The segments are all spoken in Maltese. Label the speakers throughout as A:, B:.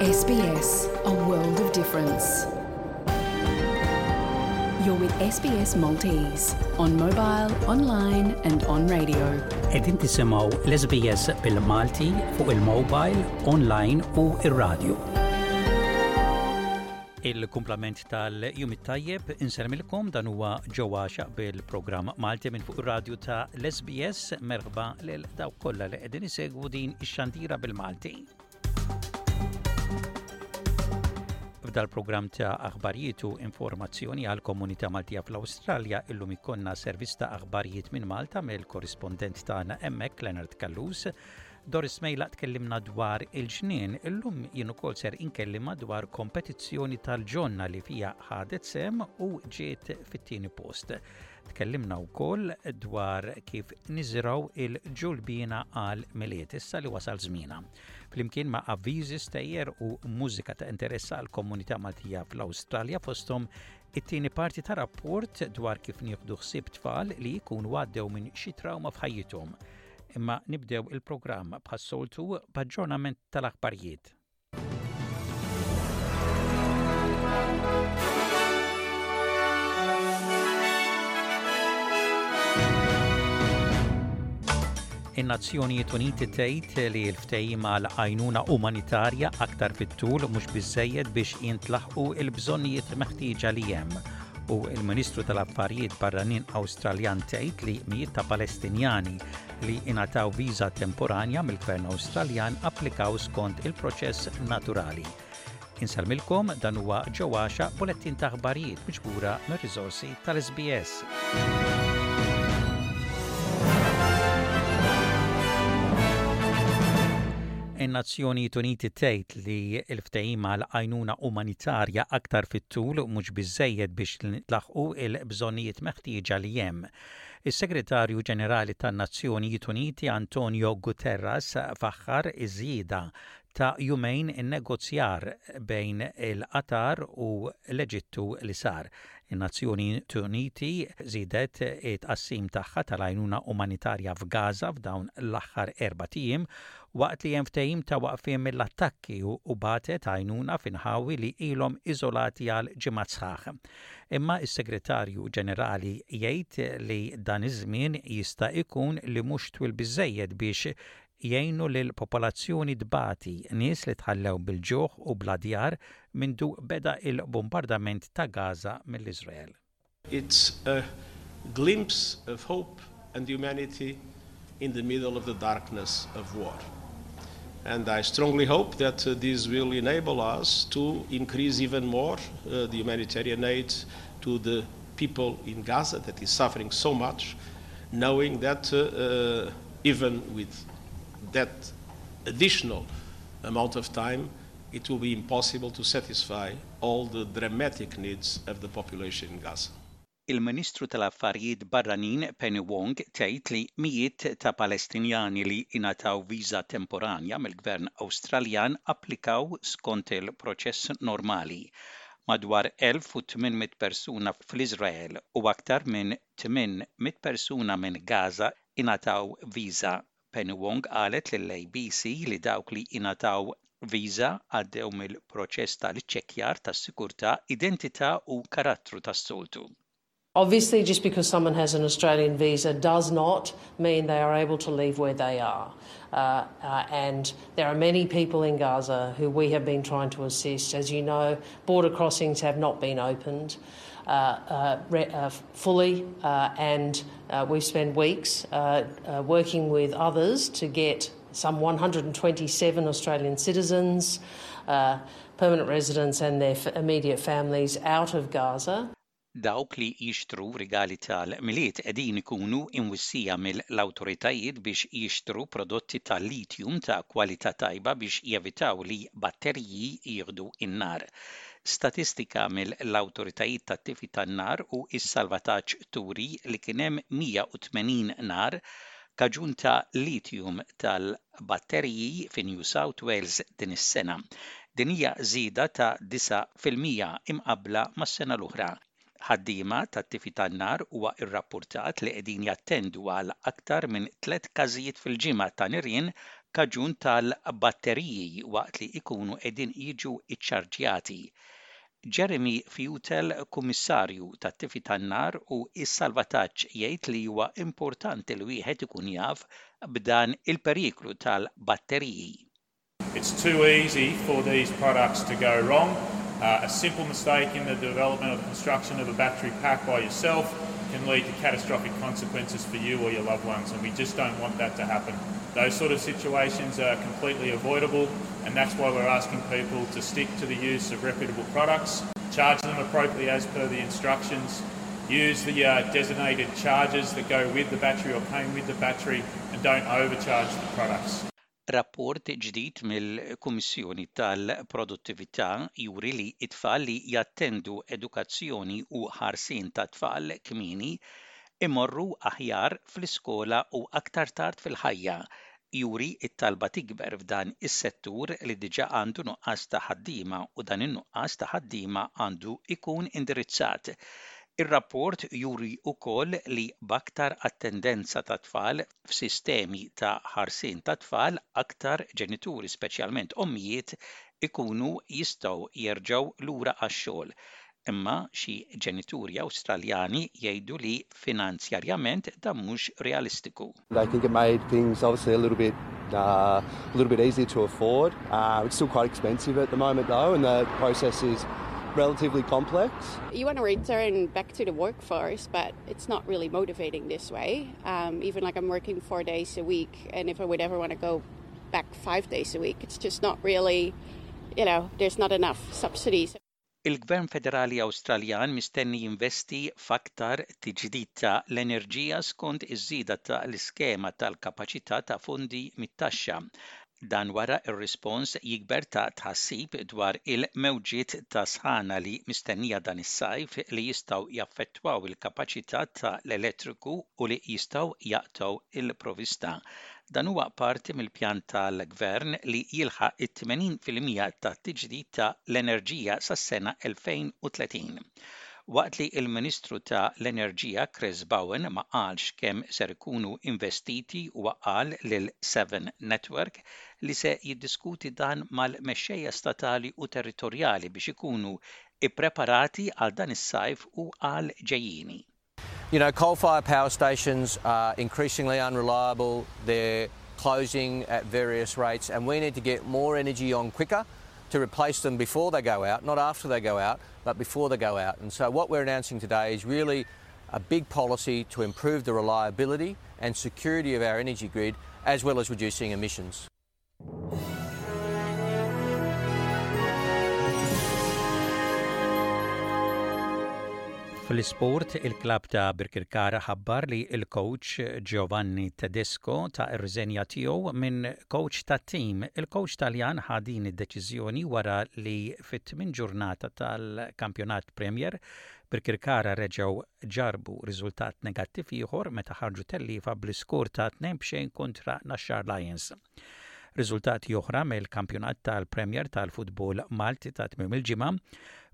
A: SBS, a world of difference. You're with SBS Maltese on mobile, online and on radio.
B: Edin tisimaw l-SBS bil-Malti fuq il-mobile, online u il-radio. Il-kumplament tal-jum it-tajjeb inselmilkom dan huwa ġewwa xaq bil-programm Malti minn fuq ir-radju ta' l-SBS merħba lil dawk kollha li qegħdin isegwu din ix-xandira bil-Malti. F'dal programm ta' aħbarijiet u informazzjoni għal komunità Maltija fl-Awstralja illum ikonna servizz ta' aħbarijiet minn Malta mill-korrispondent tagħna hemmhekk Leonard Kallus Doris Mejlaq tkellimna dwar il-ġnien, illum jien ukoll ser inkellimha dwar kompetizzjoni tal-ġonna li fija ħadet sehem u ġiet fit-tieni post. Tkellimna wkoll dwar kif niżraw il-ġulbiena għal miliet issa li wasal żmiena. Flimkien ma' avviżi stejjer u mużika ta' interess għal komunità Maltija fl-Awstralja fosthom it-tieni parti ta' rapport dwar kif nieħdu ħsieb tfal li jkunu għaddew minn xi trawma f'ħajjithom. Imma nibdew il-programm bħas-soltu b'aġġornament tal-aħbarijiet. In-Nazzjonijiet Uniti tgħid li l-ftehim għal għajnuna umanitarja aktar fit-tul mhux biżżejjed biex jintlaħqu l-bżonnijiet meħtieġa li hemm u l-Ministru tal-Affarijiet Barranin Awstraljan tgħid li mijiet ta' Palestinjani li ingħataw viża temporanja mill-Gvern Awstraljan applikaw skont il-proċess naturali. Insalmilkom dan huwa ġewwaxa bulettin ta' aħbarijiet miġbura mir-riżorsi tal-SBS. In-Nazzjonijiet Uniti tgħid li l-ftehim għal għajnuna umanitarja aktar fit-tul mhux biżżejjed biex jintlaħqu l-bżonnijiet meħtieġa li hemm. Is-Segretarju Ġenerali tan-Nazzjonijiet Uniti Antonio Guterres faħħar iż-żjieda ta' jumejn in-negozjar bejn il-Qatar u l-Eġittu li sar In-Nazzjonijiet Uniti żiedet it-tqassim tagħha tal-għajnuna umanitarja f'Gaża f'dawn l-aħħar erbat ijiem waqt li hemm ftehim ta' waqfien mill-attakki u bagħtet għajnuna f'inħawi li ilhom iżolati għal ġimgħat sħaħ. Imma s-Segretarju Ġenerali jgħid li dan iż-żmien jista' jkun li mhux twil biżżejjed biex jgħinu lil popolazzjoni tbati, nies li tħallew bil-ġuħ u bla djar mindu beda il-bumbardament ta' Gaza mill-Iżrael.
C: It's a glimpse of hope and humanity in the middle of the darkness of war and I strongly hope that this will enable us to increase even more the humanitarian aid to the people in Gaza that is suffering so much knowing that Even with that additional amount of time, it will be impossible to satisfy all the dramatic needs of the population in Gaza.
B: Il-Ministru tal-Affarijiet Barranin Penny Wong tgħid li mijiet ta' Palestinjani li ingħataw viża temporanja mill-Gvern Awstraljan applikaw skont il-proċess normali. Madwar 1,800 persuna fl-Iżrael u aktar minn 800 persuna minn Gaza ingħataw viża Penny Wong qalet lill-ABC li dawk li ingħataw viża għaddew mill-proċess tal-iċċekkjar tas-sigurtà, identità u karattru tas-soltu.
D: Obviously just because someone has an Australian visa does not mean they are able to leave where they are and there are many people in Gaza who we have been trying to assist. As you know, border crossings have not been opened. fully and we spend weeks working with others to get some 127 Australian citizens, permanent residents and their immediate families out of Gaza.
B: Dawk li jixtru rigali tal-Milied qegħdin ikunu imwissija mill-awtoritajiet biex jixtru prodotti ta' lithium ta' kwalità tajba biex jevitaw li batteriji jieħdu n-nar. Statistika mill-awtoritajiet tat-tifi tan-nar u s-salvataġġ turi li kien hemm 180 nar kaġun ta' lithium tal-batteriji fi New South Wales din is-sena. Din hija żieda ta' 9 fil-mija imqabbla mas-sena l-oħra. ħaddiema tat-tifi tan-nar huwa rrappurtat li qegħdin jattendu għal aktar minn tliet każijiet fil-ġimgħa ta' nirien kaġun tal-batteriji waqt li jkunu qegħdin jiġu ċċarġjati. Jeremy Fiutel, Kummissarju tat-Tifi tan-Nar u s-Salvataġġ jgħid li huwa importanti li wieħed ikun jaf b'dan il-periklu tal-batteriji.
E: It's too easy for these products to go wrong. Uh, a simple mistake in the development or the construction of a battery pack by yourself can lead to catastrophic consequences for you or your loved ones, and we just don't want that to happen. Those sort of situations are completely avoidable, and that's why we're asking people to stick to the use of reputable products, charge them appropriately as per the instructions, use the uh, designated chargers that go with the battery or came with the battery, and don't overcharge the products.
B: Rapport ġdid mill-Kummissjoni tal-Produttività juri li t-tfal li jattendu edukazzjoni u ħarsien tat-tfal kmieni jmorru aħjar fl-iskola u aktar tard fil-ħajja, juri t-talba tikber f'dan is-settur li diġà għandu nuqqas ta' ħaddiema u dan in-nuqqas ta' ħaddiema għandu jkun indirizzat. Ir-rapport juri wkoll li b'aktar attendenza tat-tfal f'sistemi ta' ħarsien tat-tfal aktar ġenituri, speċjalment ommijiet, ikunu jistgħu jerġgħu lura għax-xogħol. Imma xi ġenituri Awstraljani jgħidu li finanzjarjament dan mhux realistiku.
F: I think it made things obviously a little bit a little bit easier to afford. It's still quite expensive at the moment though and the process is relatively complex.
G: You want to return back to the workforce but it's not really motivating this way. Um, even like I'm working four days a week, and if I would ever want to go back five days a week, it's just not really, you know, there's not enough subsidies.
B: Il-Gvern Federali Awstraljan mistenni jinvesti f'aktar tiġdid ta' l-enerġija skont iż-żieda ta' l-iskema tal-kapaċità ta' fondi mit-taxxa. Dan wara r-rispons jikber ta' tħassib dwar il-mewġiet ta' sħana li mistennija dan is-sajf li jistgħu jaffettwaw il-kapaċità ta' l-elettriku u li jistgħu jaqtgħu l-provista. Dan huwa parti mill-pjan tal-Gvern li jilħaq it-80 fil-mija tat-tiġdid ta' l-enerġija sas-sena 2030. Waqt li l-Ministru ta' l-Enerġija Chris Bowen ma qalx kemm ser ikunu investiti huwa qal lil Seven Network li se jiddiskuti dan mal-mexxejja statali u territorjali biex ikunu ippreparati għal dan is-sajf u għal ġejjieni.
H: You know, coal-fired power stations are increasingly unreliable. They're closing at various rates, and we need to get more energy on quicker to replace them before they go out, not after they go out, but before they go out. And so what we're announcing today is really a big policy to improve the reliability and security of our energy grid, as well as reducing emissions.
B: Fl-isport, il-klab ta' Birkirkara ħabbar li il-coach Giovanni Tedesco ta' irriżenja tiegħu minn coach tat-tim. Il-coach Taljan ħa din id-deċiżjoni wara li fit-8 ġurnata tal-Kampjonat Premier Birkirkara reġgħu ġarrbu riżultat negattiv ieħor meta ħarġu telliefa bl-iskor ta' tnejn b'xejn kontra Naxxar Lions. Riżultati oħra mill-kampjonat tal-Premier tal-futbol Malti ta' tmiem il-ġimgħa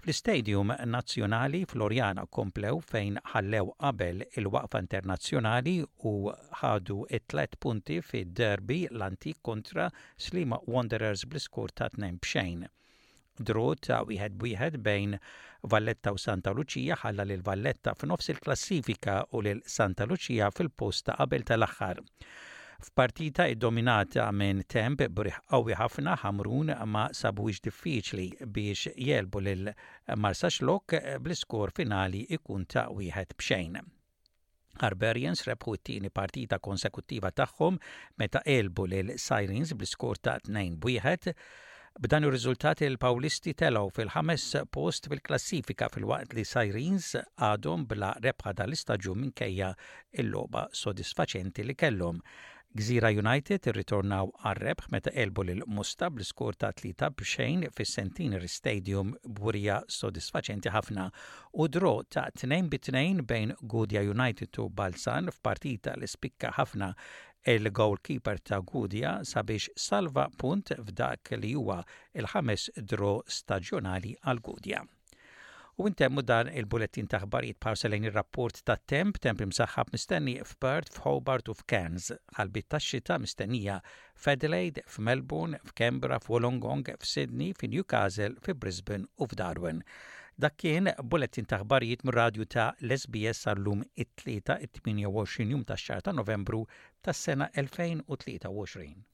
B: fl-Istadium Nazzjonali Floriana komplew fejn ħallew qabel il-waqfa internazzjonali u ħadu t-tliet punti fid-derby l-antik kontra Sliema Wanderers bl-iskor ta' tnejn b'xejn. Drawt ta' wieħed b'wieħed bejn Valletta u Santa Lucia ħalla lil Valletta f'nofs il-klassifika u lil Santa Lucia fil-post ta' qabel tal-aħħar. F'partita iddominata minn temp b'riħ qawwi ħafna Ħamrun ma sabuhiex diffiċli biex jegħlbu lil Marsaxlokk bl-iskor finali jkun ta' wieħed b'xejn. Barbarians rebħu t-tieni partita konsekuttiva tagħhom meta għelbu lil Sirens bl-iskor ta' 2 b' 1. B'dan ir-riżultat il-Pawlisti telgħu fil-ħames post fil-klassifika filwaqt li Sirens għadhom bla rebħa dal-istaġun minkejja l-logħba sodisfaċenti li kellhom Gżira United irritornaw għar-rebħ meta għelbu lil Mosta bl-iskor ta' tlieta b'xejn fis-Centenary Stadium b'wrija sodisfaċenti ħafna u draw ta' tnejn bi tnejn bejn Gudja United u Balzan f'partita li spikka ħafna l-goalkeeper ta' Gudja sabiex salva punt f'dak li huwa l-ħames draw staġjonali għal Gudja. U intemmu dan il-bulettin ta' ħbarijiet bħarsa lejn ir-rapport tat-temp, temp imsaħħab mistenni f'Perth, f'Hobart u f'Cairns, ħalbiet tax-xita mistennija f'Adelaide, f'Melbourne, f'Canberra, f'Wollongong, f'Sydney, fi Newcastle, fi Brisbane u f'Darwin. Dak kien bulettin ta' ħbarijiet mir-radju ta' l-SBS għallum it-Tlieta it-28 jum tax-xahar ta' Novembru tas-sena 2023.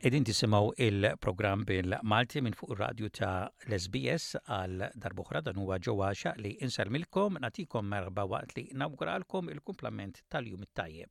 B: Qegħdin tisimgħu il-programm bil-Malti minn fuq ir-radju ta' l-SBS għal darbohra dan huwa ġewwa xaq li insellmilkom nagħtikom merħba waqt li nawguralkom il-kumplament tal-jum it-tajjeb.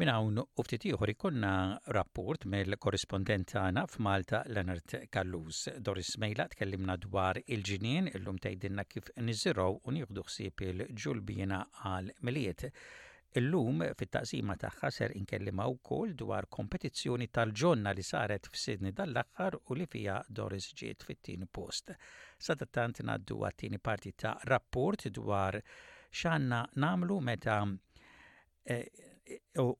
B: Minn hawn u ftit ieħor ikunna rapport mill-korrispondent tagħna f'Malta Leonard Kallus. Doris Mejla tkellimna dwar il-ġinien illum tgħidilna kif niżirgħu u nieħdu ħsieb il-ġulbiena għal miliet. Illum fit-taqsima tagħha ser inkellimha wkoll dwar kompetizzjoni tal-ġonna li saret f'Sidni dal-aħħar u li fiha Doris ġiet fit-tieni post. Sadattant ngħaddu għat-tieni parti ta' rapport dwar X'għandna nagħmlu meta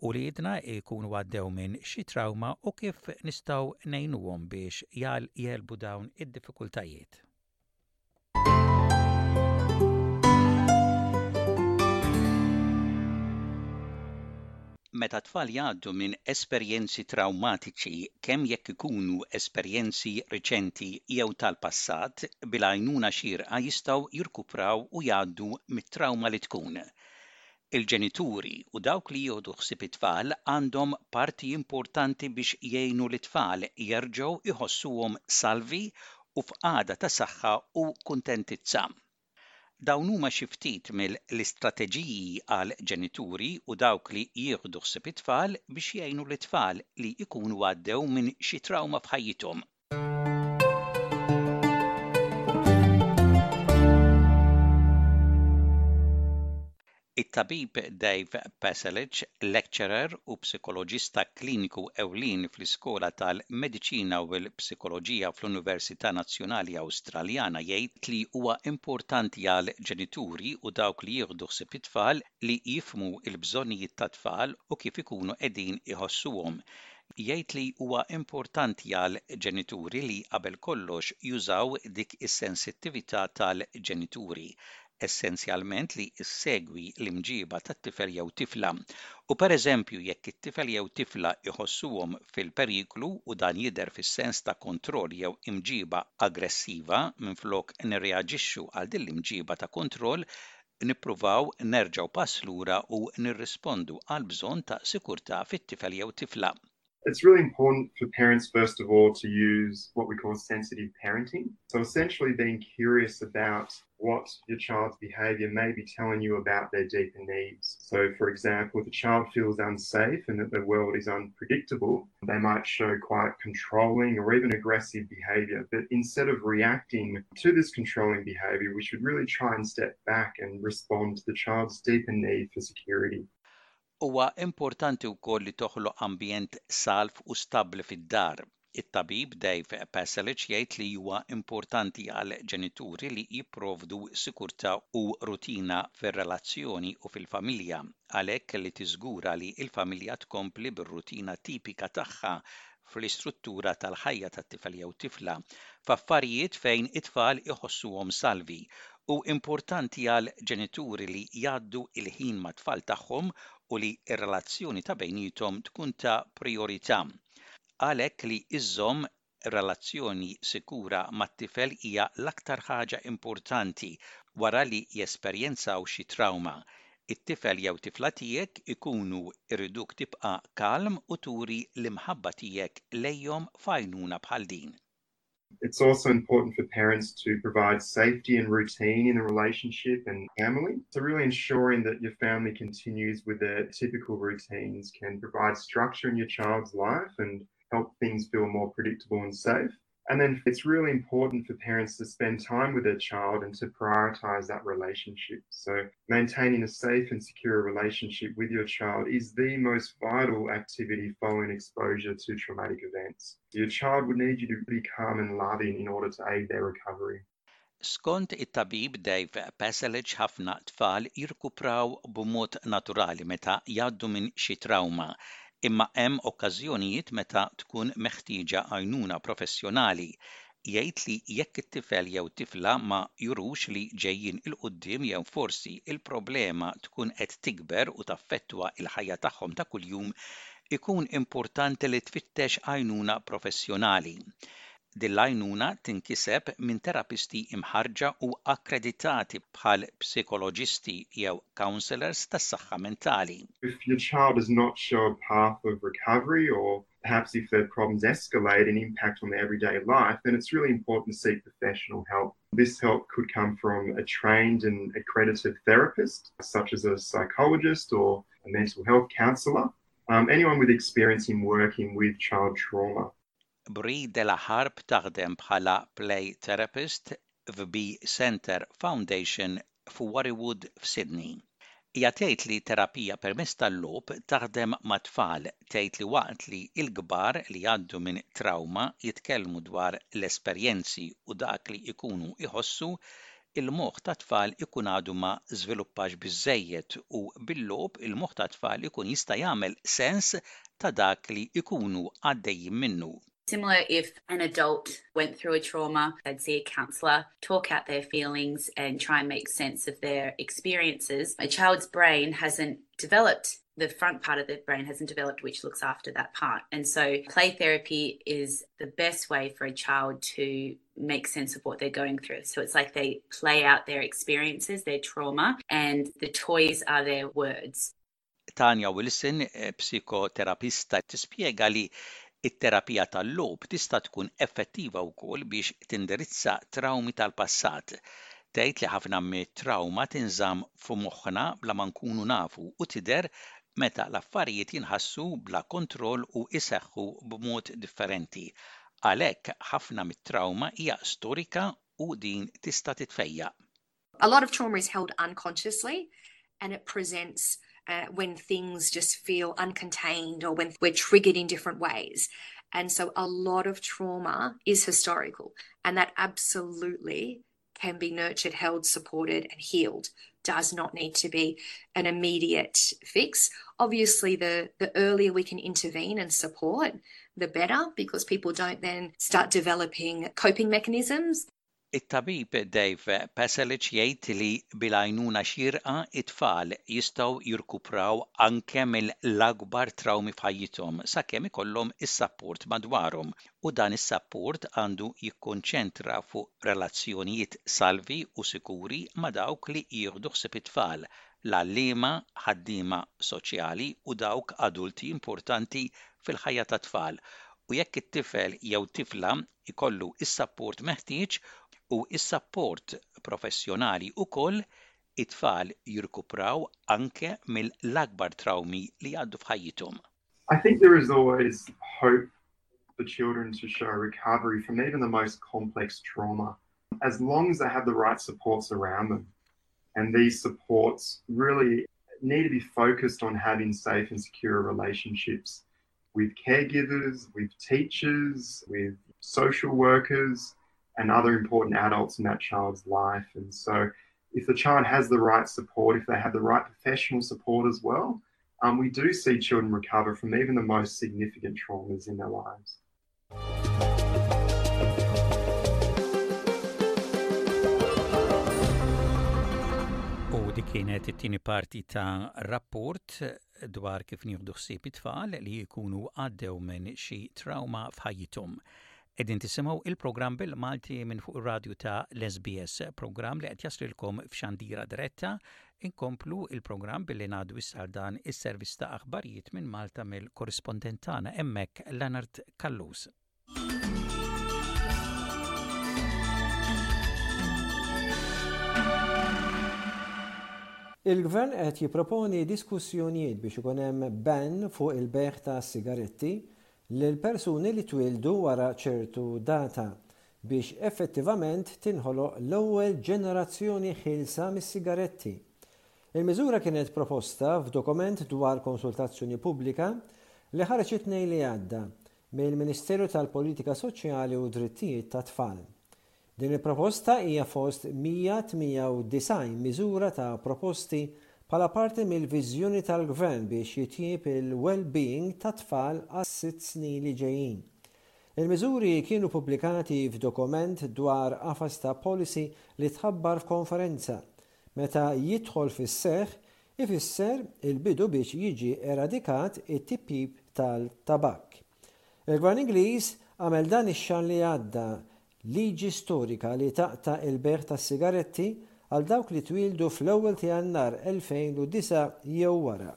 B: uliedna jkunu għaddew minn xi trawma u kif nistgħu ngħinuhom biex jegħlbu dawn id-diffikultajiet? Meta t-tfal jgħaddu minn esperjenzi trawmatiċi, kemm jekk ikunu esperjenzi riċenti jew tal-passat, bil-għajnuna xierqa jistgħu jirkupraw u jgħaddu mit-trawma li tkun. Il-ġenituri u dawk li jieħdu ħsieb it-tfal għandhom parti importanti biex jgħinu lit-tfal jerġgħu jħossuhom salvi u f'qagħda ta' saħħa u kuntentizza. Dawn huma xi ftit mill-istrateġiji għal ġenituri u dawk li jieħdu ħsieb it-tfal biex jgħinu lit-tfal li jkunu għaddew minn xi trawma f'ħajjithom. It-Tabib Dave Pasalic, Lecturer u Psikoloġista Kliniku Ewlieni fl-Iskola tal-Mediċina u l-Psikoloġija fl-Università Nazzjonali Awstraljana jgħid li huwa importanti għal ġenituri u dawk li jieħdu ħsieb it-tfal li jifhmu l-bżonnijiet tat-tfal u kif ikunu qegħdin iħossuhom. Jgħid li huwa importanti għal ġenituri li qabel kollox jużaw dik is-sensittività tal-ġenituri essenzjalment li ssegwi l-imġiba ta' tifel jew tifla, u pereżempju jekk it-tifel jew tifla jħossuhom fil-periklu u dan jidher fis-sens ta' kontroll jew imġiba aggressiva, minflok nirreaġixxu għal din l-imġiba ta' kontroll, nippruvaw nerġgħu pass lura u nirrispondu għall-bżonn ta' sikurtà fit-tifel jew tifla.
I: It's really important for parents, first of all, to use what we call sensitive parenting. So, essentially, being curious about what your child's behavior may be telling you about their deeper needs. So, for example, if a child feels unsafe and that the world is unpredictable, they might show quite controlling or even aggressive behavior. But instead of reacting to this controlling behavior, we should really try and step back and respond to the child's deeper need for security.
B: Huwa importanti wkoll li toħloq ambjent salv u stabbli fid-dar. It-tabib Dave Pasalic jgħid li huwa importanti għall-ġenituri li jipprovdu sikurtà u rutina fir-relazzjoni u fil-familja, għalhekk li tiżgura li l-familja tkompli bir-rutina tipika tagħha fl-istruttura tal-ħajja ta' tifel jew tifla, f'affarijiet fejn it-tfal iħossuhom salvi. Hu importanti għal ġenituri li jgħaddu l-ħin mat-tfal tagħhom u li r-relazzjoni ta' bejniethom tkun ta' prijorità. Qal hekk li iżżomm relazzjoni sikura mat-tifel hija l-aktar ħaġa importanti wara li jesperjenzaw xi trawma, It-tifel jew tifla tiegħek ikunu jriduk tibqa' kalm u turi l-imħabba tiegħek lejhom f'għajnuna bħal din.
I: It's also important for parents to provide safety and routine in the relationship and family. So really ensuring that your family continues with their typical routines can provide structure in your child's life and help things feel more predictable and safe. And then it's really important for parents to spend time with their child and to prioritize that relationship. So, maintaining a safe and secure relationship with your child is the most vital activity following exposure to traumatic events. Your child would need you to be calm and loving in order to aid their recovery.
B: Skont it-tabib Dave Pasalic ħafna tfal jirkupraw b'mod naturali meta jgħaddu minn xi trawma, imma hemm okkażjonijiet meta tkun meħtieġa għajnuna professjonali. Jgħid li jekk it-tifel jew tifla ma jurux li ġejjin 'il quddiem jew forsi l-problema tkun qed tikber u taffettwa l-ħajja tagħhom ta' kuljum, ikun importanti li tfittex għajnuna professjonali. tinkiseb minn terapisti imħarġa u akkreditati bħal psikoloġisti jew counselors tas-saħħa mentali.
I: If your child does not show a path of recovery or perhaps if their problems escalate and impact on their everyday life, then it's really important to seek professional help. This help could come from a trained and accredited therapist, such as a psychologist or a mental health counsellor, um, anyone with experience in working with child trauma.
B: Bri de la Harpe taħdem bħala Play Therapist f'Bi Center Foundation f'Warriewood f'Sydney. Hija tgħid li terapija permezz tal-logħob taħdem mat-tfal, tgħid li waqt li l-kbar li jgħaddu minn trawma jitkellmu dwar l-esperjenzi u dak li jkunu jħossu, il-moħħ tat-tfal ikun għadu ma żviluppax biżżejjed u bil-logħob il-moħħ tat-tfal ikun jista' jagħmel sens ta' dak li jkunu għaddejjin minnu.
J: Similar if an adult went through a trauma they'd see a counsellor, talk out their feelings and try and make sense of their experiences. A child's brain hasn't developed the front part of the brain hasn't developed, which looks after that part. And so, play therapy is the best way for a child to make sense of what they're going through. So, it's like they play out their experiences, their trauma, and the toys are their words.
B: Tanya Wilson, psikoterapeista, tispjega li It-terapija tal-lob tista' tkun effettiva wkoll biex tindirizza trawmi tal-passat. Tgħid li ħafna mit-trawma tinżamm f'moħħna bla ma nkunu nafu u tidher meta l-affarijiet jinħassu bla kontroll u jseħħu b'mod differenti. Għalhekk ħafna mit-trawma hija storika u din tista' titfejjaq.
K: A lot of trauma is held unconsciously and it presents uh, when things just feel uncontained or when we're triggered in different ways. And so a lot of trauma is historical, and that absolutely can be nurtured, held, supported, and healed. Does not need to be an immediate fix. Obviously, the, the earlier we can intervene and support, the better because people don't then start developing coping mechanisms
B: It-tabib Dave Pasalic jgħid li bil-għajnuna xierqa t-tfal jistgħu jirkupraw anke mill-akbar trawmi f'ħajjithom sakemm ikollhom is-sapport madwarhom u dan is-sapport għandu jikkonċentra fuq relazzjonijiet salvi u sikuri ma' dawk li jieħdu ħsieb it-tfal, l-għalliema, ħaddiema soċjali u dawk adulti importanti fil-ħajja tat-tfal u jekk it-tifel jew tifla jkollu s-sapport meħtieġ u s-sapport professjonali wkoll, it-tfal jirkupraw anke mill-akbar trawmi li jgħaddu f'ħajjithom.
I: I think there is always hope for children to show recovery from even the most complex trauma as long as they have the right supports around them and these supports really need to be focused on having safe and secure relationships with caregivers, with teachers, with social workers, and other important adults in that child's life. And so, if the child has the right support, if they have the right professional support as well, um, we do see children recover from even the most significant traumas in their lives.
B: kienet it-tieni parti ta' rapport dwar kif nieħdu ħsieb it-tfal li jkunu għaddew minn xi trauma f'ħajjithom. Qegħdin tisimgħu il-programm bil-Malti minn fuq ir-radju ta' l-SBS, programm li qed jaslilkom f'xandira diretta Inkomplu il-programm billi ngħaddu issa għal dan is-servizz ta' aħbarijiet minn Malta mill-korrispondent tagħna hemmhekk Leonard Callus.
L: Il-Gvern qed jipproponi diskussjonijiet biex ikun hemm ban fuq il-bejgħ ta' sigaretti lil persuni li twieldu wara ċertu data. biex effettivament tinħoloq l-ewwel ġenerazzjoni ħielsa mis-sigaretti. Il-miżura kienet proposta f'dokument dwar konsultazzjoni pubblika li ħareġ it-Tnejn li għadda mill-Ministeru tal-Politika Soċjali u Drittijiet tat-Tfal. Din il-proposta hija fost 198 miżura ta' proposti bħala parti mill-viżjoni tal-Gvern biex jitjieb il-well-being tat-tfal għas-sitt snin li ġejjin. Il-miżuri kienu pubblikati f'dokument dwar qafas ta' policy li tħabbar f'konferenza. Meta jidħol fis-seħħ, ifisser il-bidu biex jiġi eradikat it-tipjip tal-tabakk. Il-Gvern Ingliż għamel dan ix-xahar li għadda liġi storika li taqta' il-bejgħ tas-sigaretti għal dawk li twieldu fl-ewwel ta' Jannar 2009 jew wara.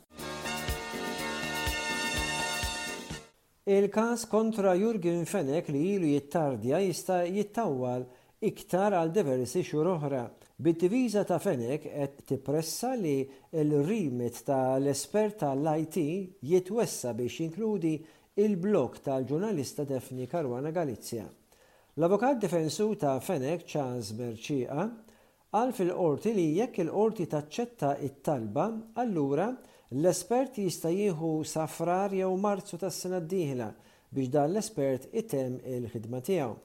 L: Il-każ kontra Yorgen Fenech li ilu jittardja jista' jittawwal iktar għal diversi xhur oħra, bid-diviża ta' Fenech qed tippressa li l-remit ta' l-espert ta' l-IT jitwessa' biex jinkludi l-blog tal-ġurnalista Daphne Caruana Galizia. L-avukat difensur ta' Fenech Charles Mercieqa Qal fil-Qorti li jekk il-Qorti taċċetta t-talba, allura, l-espert jista' jieħu sa Frar jew Marzu tas-sena d-dieħla biex dan l-espert itemm il-ħidma tiegħu.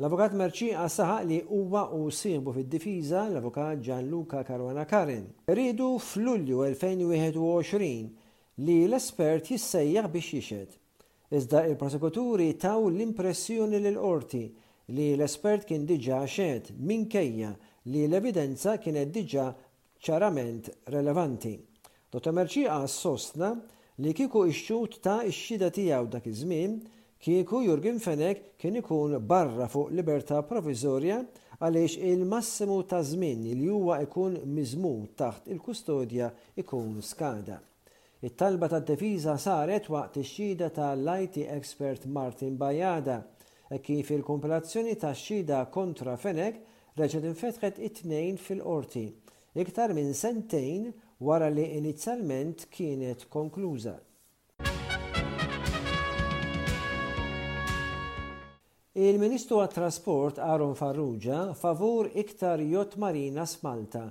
L: L-Avukat Mercieca saħaq li huwa u sieħbu fid-difiża, l-Avukat Gianluca Caruana Karin, riedu f'Lulju 2021 li l-espert jissejjaħ biex jixhed. Iżda il-prosekuturi taw l-impressjoni lill-Qorti li l-espert kien diġà xehed minkejja li l-evidenza kienet diġà ċarament relevanti. Dottor Mercieas sostna li kieku x-xhud ta x-xhieda tiegħu dak iż-żmien, kieku Yorgen Fenech kien ikun barra fuq libertà proviżorja għaliex il-massimu ta' żmien li huwa jkun miżmum taħt il-kustodja jkun skada. It-talba tad-difiża saret waqt ix-xhieda ta' l-IT expert Martin Bajada hekk kif il-kumpilazzjoni tax-xhieda kontra Fenech reġgħet infetħet it-Tnejn fil-Qorti, iktar minn sentejn wara li inizjalment kienet konkluża. Il-Ministru għat-Trasport Aaron Farrugia favur iktar yacht marinas f'Malta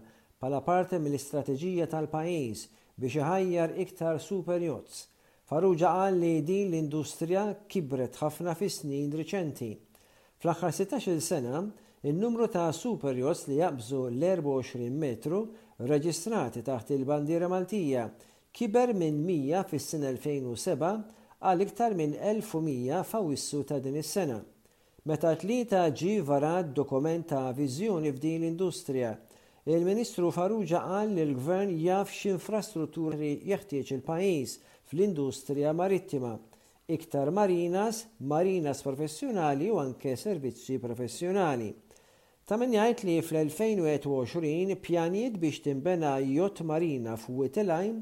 L: bħala parti mill-istrateġija tal-pajjiż biex iħajjar iktar super yachts. Farrugia qal li din l-industrija kibret ħafna fis-snin riċenti. Fl-aħħar sittax-il sena, in-numru ta' super yachts li jaqbżu l-24 metru rreġistrati taħt il-bandiera Maltija kiber minn 100 fis-sena 2007 għal iktar minn 1,100 f'Awwissu ta' din is-sena, meta t-Tlieta ġie varat dokument ta' viżjoni f'din l-industrija. Il-Ministru Farrugia qal li l-Gvern jaf x'infrastrutturi jeħtieġ il-pajjiż fl-industrija marittima, iktar marinas, marinas professjonali u anke servizzi professjonali. Ta' min jgħid li fl-2021 pjanijiet biex tinbena yacht marina f'Witteleim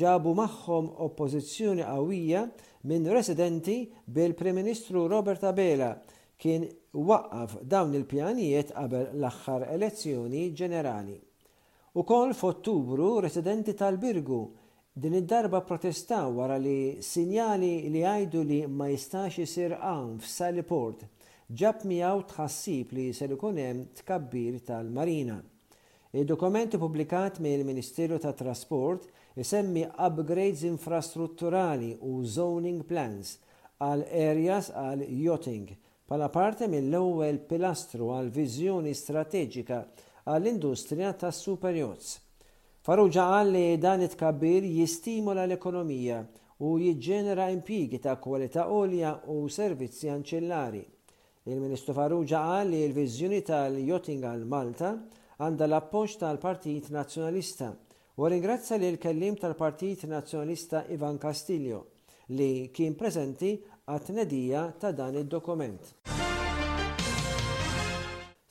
L: ġabu magħhom oppożizzjoni qawwija minn residenti bil-Prim Ministru Robert Abela kien waqqaf dawn il-pjanijiet qabel l-aħħar elezzjoni ġenerali Ukoll f'Ottubru residenti tal-Birgu din id-darba pprotestaw wara li sinjali li jgħidu li ma jistax isir għawm f'Saliport ġab miegħu tħassib li ser ikun hemm tkabbir tal-marina. Id-dokument ippubblikat mill-Ministeru tat-Trasport isemmi upgrades infrastrutturali u zoning plans għal areas għal yachting bħala parti mill-ewwel pilastru għal viżjoni strateġika għall-industrija tas-superyachts. Farrugia qal li dan it-tkabbir jistimola l-ekonomija u jiġġenera impjiegi ta' kwalità għolja u servizzi anċillari. Il-Ministru Farrugia qal li l-viżjoni tal-yachting għal Malta għandha l-appoġġ tal-Partit Nazzjonalista Huwa rringrazzja lill-Kelliem tal-Partit Nazzjonalista Ivan Castillo li kien preżenti għat-tnedija ta' dan id-dokument.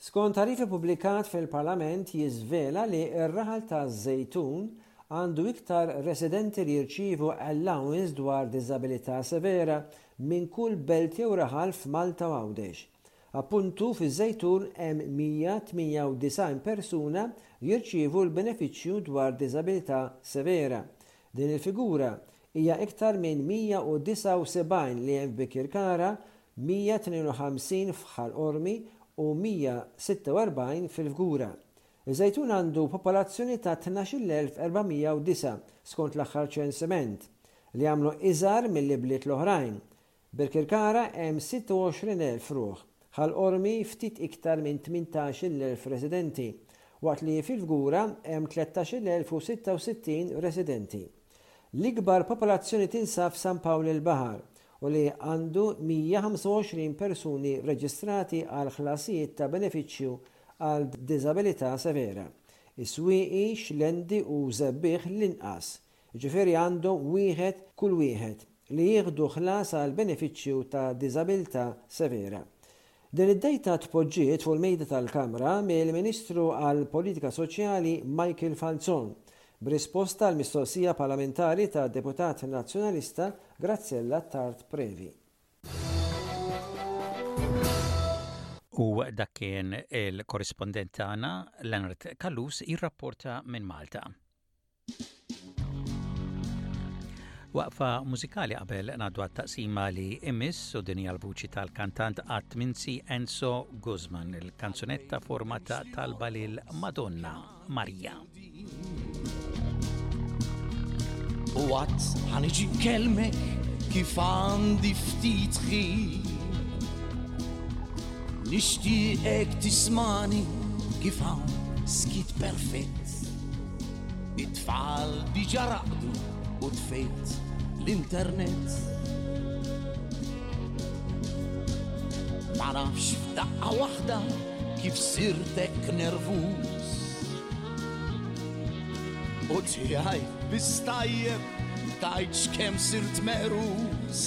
L: Skont tagħrif ippubblikat fil-Parlament jiżvela li r-raħal ta' Żejtun għandu iktar residenti li jirċievu allowance dwar diżabilità severa minn kull belt jew raħal f'Malta u Għawdex. Appuntu fiż-Żejtun hemm 198 persuna li jirċievu l-benefiċċju dwar diżabilità severa. Din il-figura hija iktar minn 179 li hemm f'Bikirkara, 152 f'Ħal Qormi u 146 fil-Fgura. Iż-Żejtun għandu popolazzjoni ta' 12,409 skont l-aħħar ċensiment, li jagħmlu iżgħar mill-ibliet l-oħrajn, Birkirkara hemm 26,000 ruħ, Ħal Qormi ftit iktar minn 18,000 residenti, waqt li fil-Fgura hemm 13,066 residenti. L-ikbar popolazzjoni tinsab f'San Pawl il-Baħar u li għandu 125 persuni reġistrati għal ħlasijiet ta' benefiċċju għal diżabilità severa, is-Swieqi, Xlendi u Żebbiegħ l-inqas. jiġifieri għandu wieħed kull wieħed, li jieħdu ħlas għal benefiċċju ta' diżabilità severa. Din id-dejta tpoġġiet fuq il-mejda tal-Kamra mill-Ministru għall-Politika Soċjali Michael Falzon, b'risposta għal mistoqsija parlamentari tad-Deputat Nazzjonalista Graziella Tard Previ.
B: U dak kien il-korrispondent tagħna Leonard Callus jirrapporta minn Malta. Waqfa mużikali qabel ngħaddu għat-taqsima li imis u din hija l-vuċi tal-kantant qatt minsi Enzo Guzman, il-kanzunetta forma ta' talba lil Madonna Marija.
M: U għat ħaniġi kelmek kif għandi ftit ħin. Nixtieqek tismani kif hawn skit perfett. It-tfal diġa raqdu u tfejt l-internet. Ma nafx daqqa waħda kif sirtek nervus. U tiegħi bistajjeb tajċ kem sirt merus.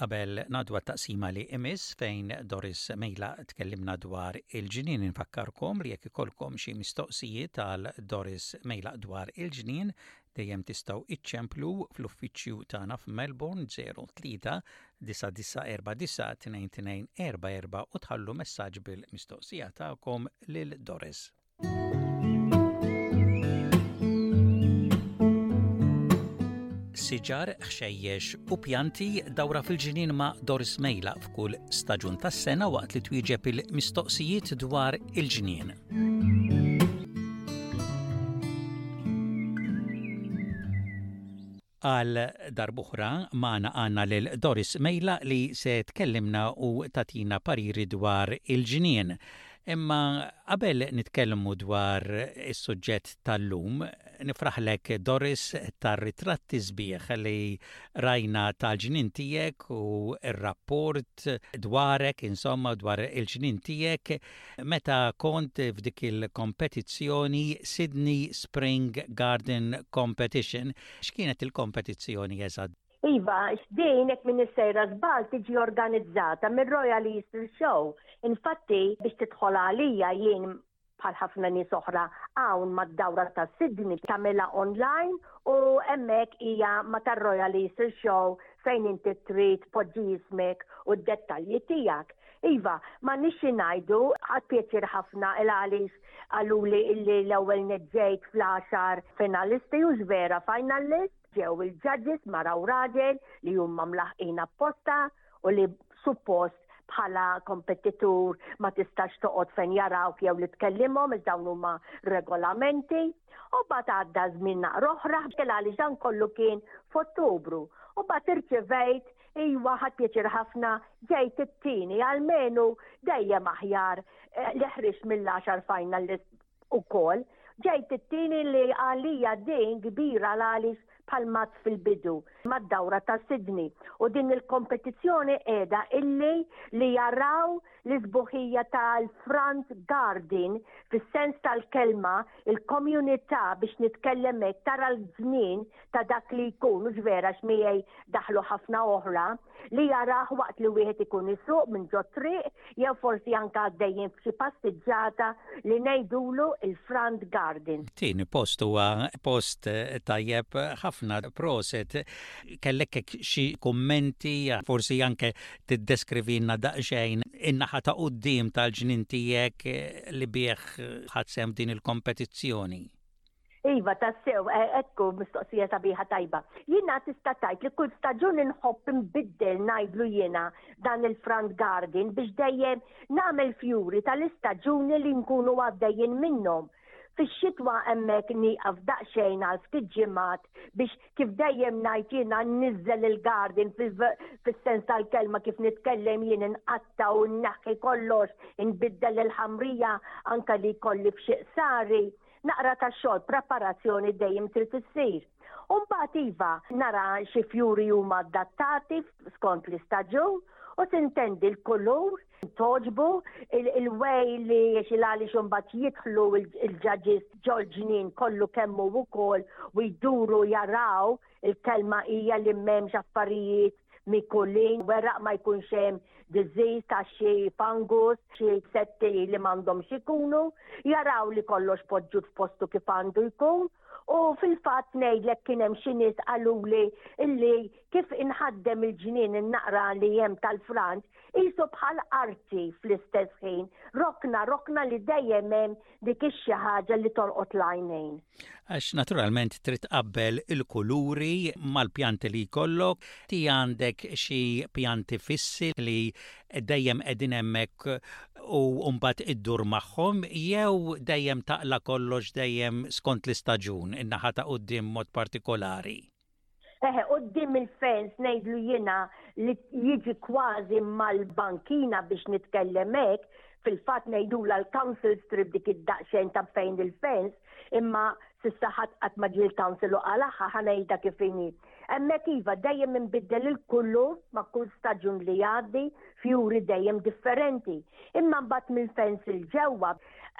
B: Qabel nadwa taqsima li imis fejn Doris Mejla tkellimna dwar il-ġnien infakkarkom li jekk ikolkom xi mistoqsijiet għal Doris Mejla dwar il-ġnien Dejjem tistgħu iċċemplu fl-uffiċċju tagħna f'Melbourne 03 9949 2244 u tħallu messaġġ bil-mistoqsija tagħkom lil Doris. siġar, ħxejjex u pjanti dawra fil-ġinin ma' Doris Mejla f'kull staġun tas-sena waqt li twieġeb il-mistoqsijiet dwar il-ġnien. Għal darbuħra maħna għanna lil Doris Mejla li se tkellimna u tatina pariri dwar il-ġnien. Imma qabel nitkellmu dwar is-suġġett tal-lum, nifraħlek Doris tar-ritratti sbieħ li rajna tal-ġnien tiegħek u r-rapport dwarek insomma dwar il-ġnien tiegħek Meta kont f'dik il-kompetizzjoni Sydney Spring Garden Competition, x'kienet il-kompetizzjoni eżatt?
N: Iva, x'din hekk m'iniex sejra żball tiġi organizzata mir-Royal Easter Show. Infatti, biex tidħol għalija jien bħal ħafna nies oħra hawn mad-dawra ta' Sydney tagħmilha online u hemmhekk hija ma' tar-Royal Easter Show fejn inti trid tpoġġi ismek u d-dettalji tiegħek. Iva, m'għandniex xi ngħidu, ħadt pjaċir ħafna il għaliex qaluli illi l-ewwel nett ġejt fl-għaxar finalisti hux vera finalist, ġew il-judges mara u raġel li huma mlaħħqin apposta u li suppost bħala kompetitur ma tistax toqgħod fejn jarawk jew li tkellimhom għax dawn huma regolamenti. U bat għadda żmien naqra oħra għaliex dan kollu kien f'Ottubru. U bat irċivejt Iwa ħadd pjaċir ħafna ġejt it-tieni għalmenu dejjem aħjar eh, li ħriġ mill-10 fajna li ukoll. Ġejt it-tieni li għalija din kbira għaliex palmat fil-bidu mad-dawra ta' Sydney u din il-kompetizzjoni qiegħda illi li jaraw l-isbuħija tal-front garden fis-sens tal-kelma, il-komunità biex nitkellem hekk tara l-żmien ta' dak li jkun, mhux vera għax miegħi daħlu ħafna oħra, li jarah waqt li wieħed ikun isuq minn ġot-triq jew forsi anke għaddejjin f'xi passiġġata li ngħidulu l-front garden.
B: Tieni post huwa post tajjeb ħafna. Proset. Kellek hekk xi kummenti, forsi anke tiddeskrivilna daqsxejn in-naħa ta' quddiem tal-ġnien tiegħek li bih ħadt sehem f'din il-kompetizzjoni.
N: Iva, tassew, e, ekku mistoqsija sabiħa tajba. Jina tista' tajt li kull staġun inħobb nbiddel najdlu jina dan il-front garden biex dejjem nagħmel fjuri tal-istaġuni li nkunu għaddejjin minnhom. Fix-xitwa hemmhekk nieqaf daqsxejn għal ftit ġimgħat biex kif dejjem ngħid jiena nniżżel il-garden fis-sens tal-kelma kif nitkellem jien inqatta u nneħħi kollox, inbiddel il-ħamrija anke li jkolli f'xi qsari. Naqra ta' xogħol, preparazzjoni dejjem trid issir. U mbagħad iva, nara xi fjuri huma adattati skont l-istaġun u tintendi l-kulur toġbu il-way li xilali xumbat jitħlu il-ġaġis ġorġnin kollu kemmu u kol u jduru jaraw il-kelma hija li memx affarijiet mikulin, weraq ma jkun xem diżiż ta' xi fangus, xi setti li m'għandhom xikunu, jaraw li kollox poġġu f'postu kif għandu jkun U fil-fat ngħidlek kien hemm xi nies qaluli illi kif inħaddem il-ġnien in-naqra li hemm tal-Franz Qisu bħal arti fl-istess ħin, rokna, rokna li dejjem hemm dik ix-xi ħaġa li tolqot l-għajnejn.
B: Għax naturalment trid tqabbel il-kuluri mal-pjanti li jkollok, ti għandek xi pjanti fissi li dejjem qegħdin hemmhekk u mbagħad iddur magħhom jew dejjem taqla kollox dejjem skont l-istaġun, in-naħa ta' quddiem mod partikolari?
N: Eħe, qoddim il-fans ngħidlu jiena li jiġi kważi mal-bankina biex nitkellem hekk, fil-fatt ngħidula l-council strip dik id-daqsxejn ta' fejn il-fans, imma s'issa ħadd qatt ma ġie l-council u qal aħħa ħa ngħidha kif inhi. Hemmhekk iva dejjem inbiddel il-kulur ma' kull staġun li jgħaddi fjuri dejjem differenti. Imma mbagħad mill-fans il-ġewwa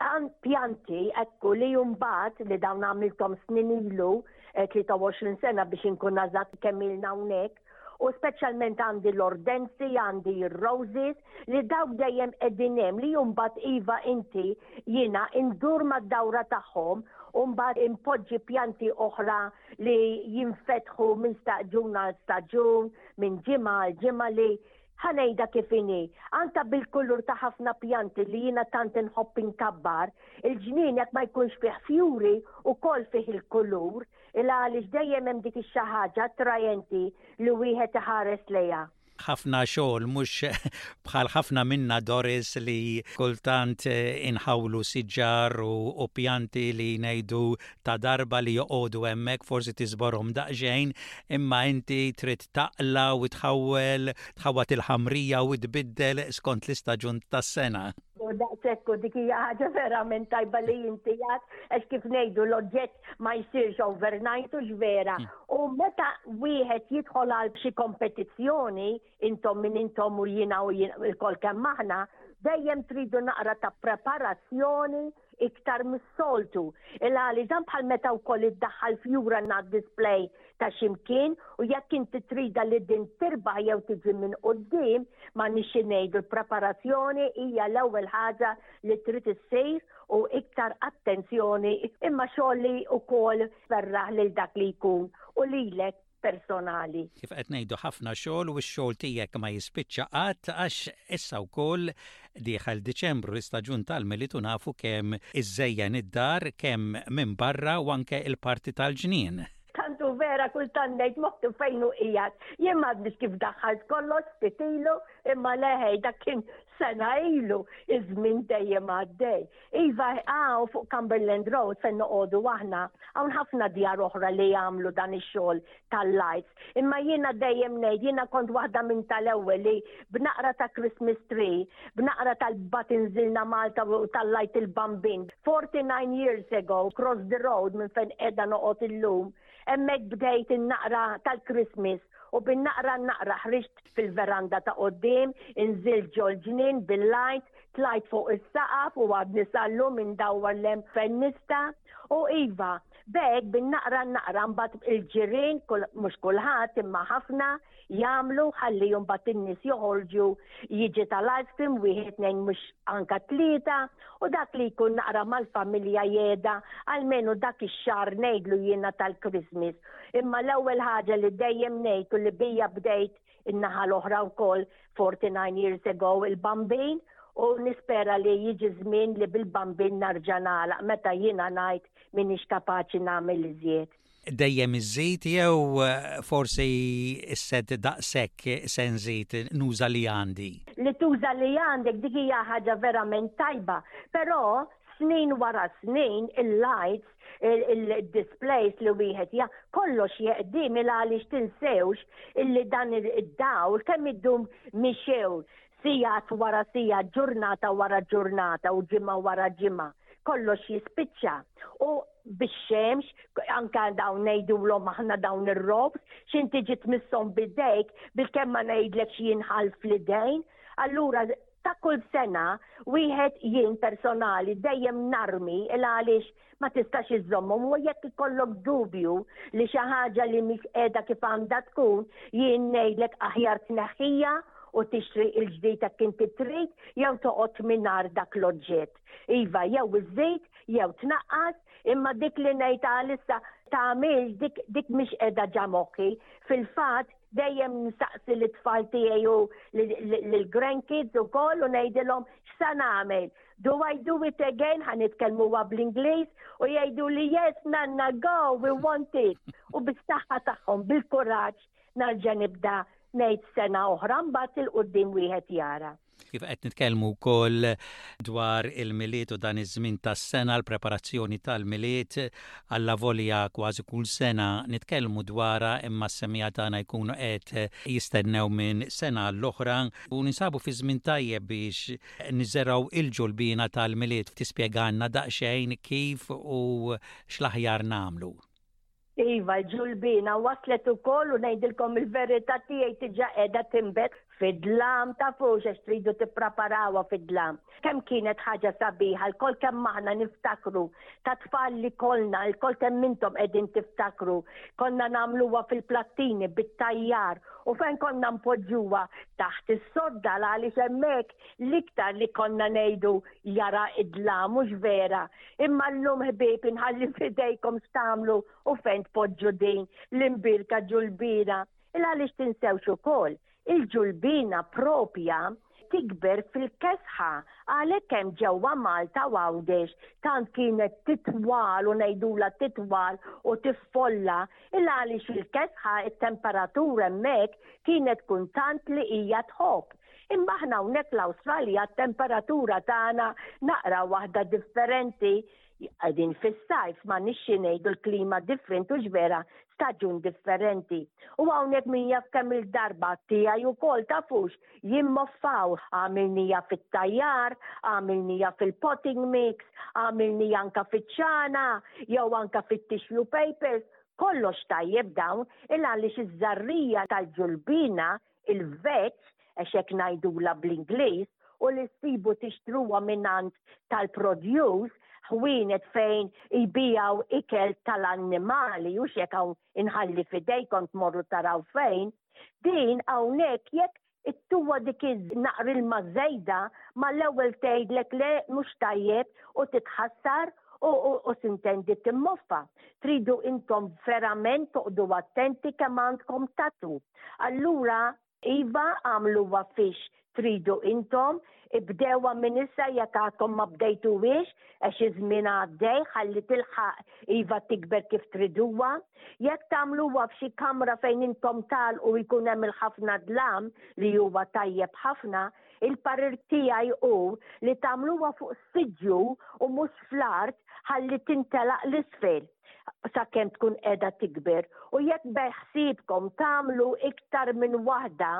N: għand pjanti ekku li mbagħad li dawn għamilthom snin ilu 23 eh, sena biex inkun nażat kemm ilna hawnhekk u speċjalment għandi l-ordensi, għandi r-roses, li dawk dejjem qegħdin hemm li jumbat iva inti jiena indur mad-dawra tagħhom u mbagħad impoġġi pjanti oħra li jinfetħu minn staġun għal staġun, minn ġimgħa għal ġimgħa li Ħa ngħidha kif inhi, anke bil-kulur ta' ħafna pjanti li jiena tant inħobb inkabbar, il-ġnien jekk ma jkunx fih fjuri wkoll fih il-kulur, il-għaliex dejjem hemm dik ix-xi ħaġa attrajenti li wieħed iħares lejha.
B: Ħafna xogħol, mhux bħal ħafna minna, Doris, li kultant inħawlu siġar u pjanti li ngħidu ta' darba li joqogħdu hemmhekk, forsi tiżborhom daqsxejn, imma inti trid taqla u tħawwel, tħawwad il-ħamrija u tbiddel skont l-istaġun tas-sena.
N: U daqshekk u dik hija ħaġa verament tajba li inti jgħid għax kif ngħidu l-oġġett ma jsirx overnight u vera. Hmm. U meta wieħed jidħol għal xi kompetizzjoni intom min intom u jiena u jien il-kol kemm aħna, dejjem tridu naqra ta' preparazzjoni iktar mis-soltu, il għaliex dan bħal meta wkoll iddaħħal fjura ngħad display ta' xi mkien u jekk inti tridha li din tirbaħ jew tiġi minn quddiem, m'għandniex xi ngħidu l-preparazzjoni hija l-ewwel ħaġa li trid issir u iktar attenzjoni imma xogħol li wkoll jferraħ lil dak li jkun u lilek. personali.
B: Kif qed ngħidu ħafna xogħol u x-xogħol tiegħek ma jispiċċa qatt għax issa wkoll dieħel Diċembru l-istaġun tal-Milied u nafu kemm iżżejjen id-dar kemm minn barra u anke l-parti tal-ġnien.
N: Tant hu vera kultant ngħid moħħtu fejn hu qiegħed. Jien m'għadniex kif daħħalt kollox ftit ilu imma leħej dak kien sena ilu iż-żmien dejjem għaddej. Iva, hawn fuq Cumberland Road fejn noqogħdu aħna, hawn ħafna djar oħra li jagħmlu dan ix-xogħol tal-lights. Imma jiena dejjem ngħid, jiena kont waħda minn tal-ewwel li b'naqra ta' Christmas tree, b'naqra tal-Bat Inżilna Malta u tal-Lajt il-Bambin, 49 years ago, cross the road minn fejn qiegħda noqgħod illum, hemmhekk bdejt in-naqra tal-Christmas u bin-naqra naqra ħriġt fil-veranda ta' quddiem, inżilt ġol-ġnien bil-lajt, Tlajt fuq is-saqaf u għadni sallu minn dawwar lem fennista u iva, b'hekk bin-naqra naqra mbagħad il-ġirien mhux kulħadd imma ħafna jagħmlu ħalli mbagħad in-nies joħorġu jiġi tal-ice cream wieħed tnejn mhux anka tlieta u dak li jkun naqra mal-familja jeda għalmenu dak ix-xahar ngħidlu jiena tal-Christmas. Imma l-ewwel ħaġa li dejjem ngħid u li bija bdejt in-naħa l-oħra wkoll 49 years ago il-bambin u nispera li jiġi żmien li bil-bambin narġa' nagħlaq meta jiena ngħid m'iniex kapaċi nagħmel iżjed.
B: Dejjem iżżid jew eh, forsi s-sed daqshekk se nżid nuża li għandi?
N: Li tuża li għandek dik hija ħaġa verament tajba, però snin wara snin il-lajt il-displays li wieħed ja kollox jeqdim il għaliex tinsewx illi dan id-dawl kemm iddum mixew sijat wara sija, ġurnata wara ġurnata u ġimgħa wara ġimgħa. Kollox jispiċċa u bix-xemx, anka dawn ngħidulhom aħna dawn ir-robs, x'inti ġiet missom bidejk bil-kemm ma ngħidlek x'jinħalf fl-idejn, allura ta' kull sena wieħed jien personali dejjem narmi il għaliex ma tistax iżommhom u jekk ikollok dubju li xi ħaġa li mhix qiegħda kif għandha tkun jien ngħidlek aħjar tneħħija u tixtri il-ġdid hekk inti trid jew toqgħod mingħajr dak l-oġġett. Iva, jew iżżid jew tnaqqas, imma dik li ngħid għalissa tagħmilx dik dik mhix qiegħda ġa moħħi. Fil-fatt Dejjem nsaqsi li tfal tiegħi u l-grandkids ukoll u ngħidilhom x'sa nagħmel. Do I do it again ħa nitkellmuha bl-Ingliż u jgħidu li yes nanna go we want it. U bis-saħħa tagħhom bil-kuraġġ narġa' nibda ngħid sena oħra mbagħad il-qudiem wieħed jara.
B: Iva qed nitkellmu wkoll dwar il-Milied u dan iż-żmien tas-sena, l-preparazzjoni tal-Milied, allavolja kważi kull sena nitkellmu dwarha imma s-semmiegħa tagħna jkunu qed jistennew minn sena għall-oħra u ninsabu fi żmien tajjeb biex niżergħu il-ġulbiena tal-Milied. Tispjegalna daqsxejn kif u x'l-aħjar nagħmlu?
N: Iva, l-ġulbiena waslet ukoll u ngħidilkom il-verità tiegħi diġà qiegħda tinbet fid-dlam, tafux għax tridu tippraparawha fid-dlam. Kemm kienet ħaġa sabiħa, lkoll kemm aħna niftakru ta' tfal li kollna, lkoll kemm intom qegħdin tiftakru, konna nagħmluha fil-plattini bit-tajjar u fejn konna npoġġuha taħt is-sodda l għaliex hemmhekk l-iktar li konna ngħidu jara d-dlam, mhux vera? Imma llum ħbieb inħalli f'idejkom x'tagħmlu u fejn tpoġġu din l-imbirka ġulbina. Il għaliex tinsewx ukoll il-ġulbina propja tikber fil-kesħa għalhekk hemm ġewwa Malta u Għawdex tant kienet titwal u ngħidula titwal u tiffolla il għaliex il-kesħa it-temperatura hemmhekk kienet kuntant li hija tħobb. Imma aħna hawnhekk l-Awstralja t-temperatura tagħna naqra waħda differenti għadin fis-sajf ma nixxi ngħidu l-klima different u ġvera staġun differenti. U hawnhekk min jaf kemm il-darba tiegħi wkoll tafux jien moffaw għamilnija fit-tajjar, għamilnija fil-potting mix, għamilnija anka fiċ-ċana, jew anka fit-tissue papers, kollox tajjeb dawn il għaliex iż-żarrija tal-ġulbina il-veġ, għax hekk ngħidulha bl-Ingliż, u li ssibu tixtruha mingħand tal-produce, ħwienet fejn jbijaw ikel tal-annimali u xek hawn inħalli fidejkom tmorru taraw fejn, din hawnhekk jekk ittuwa dik naqr ilma żejda ma l-ewwel tgħidlek le mhux tajjeb u titħassar u sintendi timmoffa. Tridu intom verament toqdu attenti kemm għandkom tatu. Allura, iva għamluwa fiex tridu intom, ibdewa minn issa jekk għadkom ma bdejtuwiex, għax iż-żmien għaddej ħalli tilħaq iva tikber kif triduwa. Jekk tagħmluha f'xi kamra fejn intom tagħlqu jkun hemm il-ħafna dlam li huwa tajjeb ħafna, Il-parir tiegħi hu li tagħmluha fuq sidju u mhux fl-art ħalli tintelaq l-isfel sakemm tkun qiegħda tikber u jekk beħsiebkom tagħmlu iktar minn waħda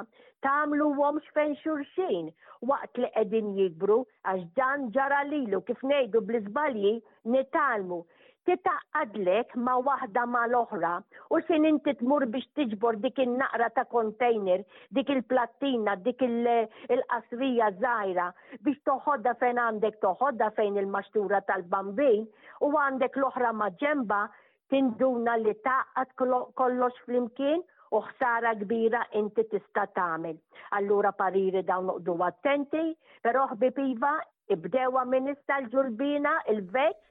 N: tagħmluhomx fejn xulxin waqt li qegħdin jikbru għax dan ġara lilu kif ngħidu bl-iżbalji nitgħallmu titaqqadlek ma' waħda ma' l-oħra u sin inti tmur biex tiġbor dik in-naqra ta' container, dik il-plattina, dik il-qasrija żgħira biex toħodha fejn għandek toħodha fejn il-maxtura tal-bambin u għandek l-oħra ma' ġenbha tinduna li tgħaqqad kollox flimkien u ħsara kbira inti tista' tagħmel. Allura pariri dawn noqdu attenti, però ħbib iva, ibdewha minn issa l-ġulbina, il-veġġ,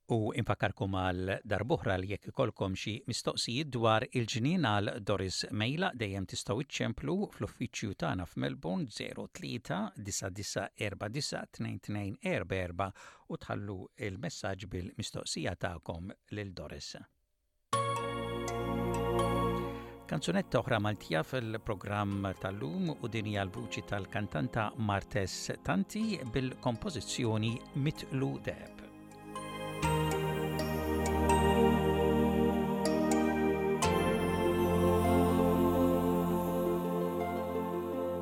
N: U
B: infakkarkom għal darb'oħra li jekk ikollkom xi mistoqsijiet dwar il-ġnien għal Doris Mejlaq dejjem tistgħu iċċemplu fl-uffiċċju tagħna f'Melbourne 03-9949-2244 u tħallu l-messaġġ bil-mistoqsija tagħkom lil Doris. Kanzunetta oħra Maltija fil-programm tal-lum u din hija l-vuċi tal-kantanta Martes Tanti bil-kompożizzjoni Mitlu Deb.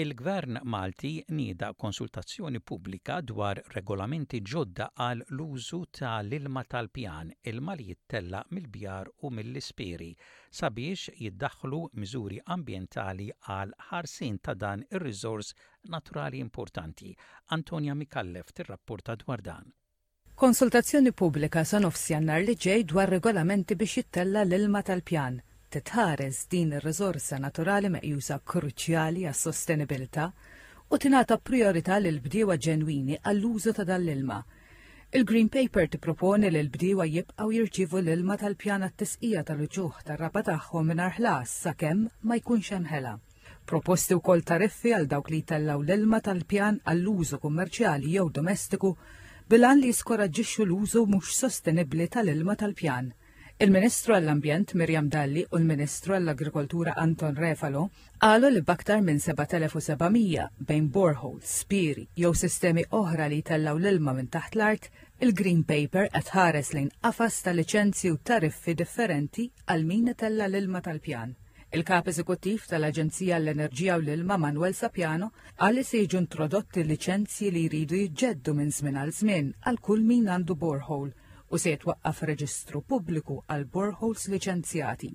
B: Il-Gvern Malti nieda konsultazzjoni pubblika dwar regolamenti ġodda għal l-użu ta' l-ilma tal-pjan, ilma li jittella' mill-bjar u mill-ispieri, sabiex jiddaħħlu miżuri ambjentali għal ħarsien ta' dan ir-riżors naturali importanti. Antonia Micallef tirrapporta dwar dan.
O: Konsultazzjoni pubblika sa nofs Jannar li ġej dwar regolamenti biex jittella' l-ilma tal-pjan. Titħares din ir-riżorsa naturali meqjusa kruċjali għas-sostenibilità u tingħata prijorità lill-bdiewa ġenwini għall-użu ta' dan l-ilma. Il-Green Paper tipproponi li l-bdiewa jibqgħu jirċievu l-ilma tal-pjan għat-tisqija tal-uċuħ tar-raba' tagħhom mingħajr ħlas sakemm ma jkunx hemm ħela. Proposti wkoll tariffi għal dawk li jtellgħu l-ilma tal-pjan għall-użu kummerċjali jew domestiku bil-għan li jiskoraġġixxu l-użu mhux sostenibbli tal-ilma tal-pjan. Il-Ministru għall-Ambjent Miriam Dalli u l-Ministru għall-Agrikoltura Anton Refalo qalu li b'aktar minn 7700 bejn boreholes, spieri jew sistemi oħra li jtellgħu l-ilma minn taħt l-art, il-Green Paper qed ħares lejn qafas ta' liċenzji u tariffi differenti għal min itella' l-ilma tal-pjan. Il-Kap Eżekuttiv tal-Aġenzija għall-Enerġija u l-Ilma Manuel Sapiano qal li se jiġu introdotti liċenzji li jridu jiġġeddu minn żmien għal żmien għal kull min għandu borehole u se jitwaqqaf reġistru pubbliku għal boreholes liċenzjati.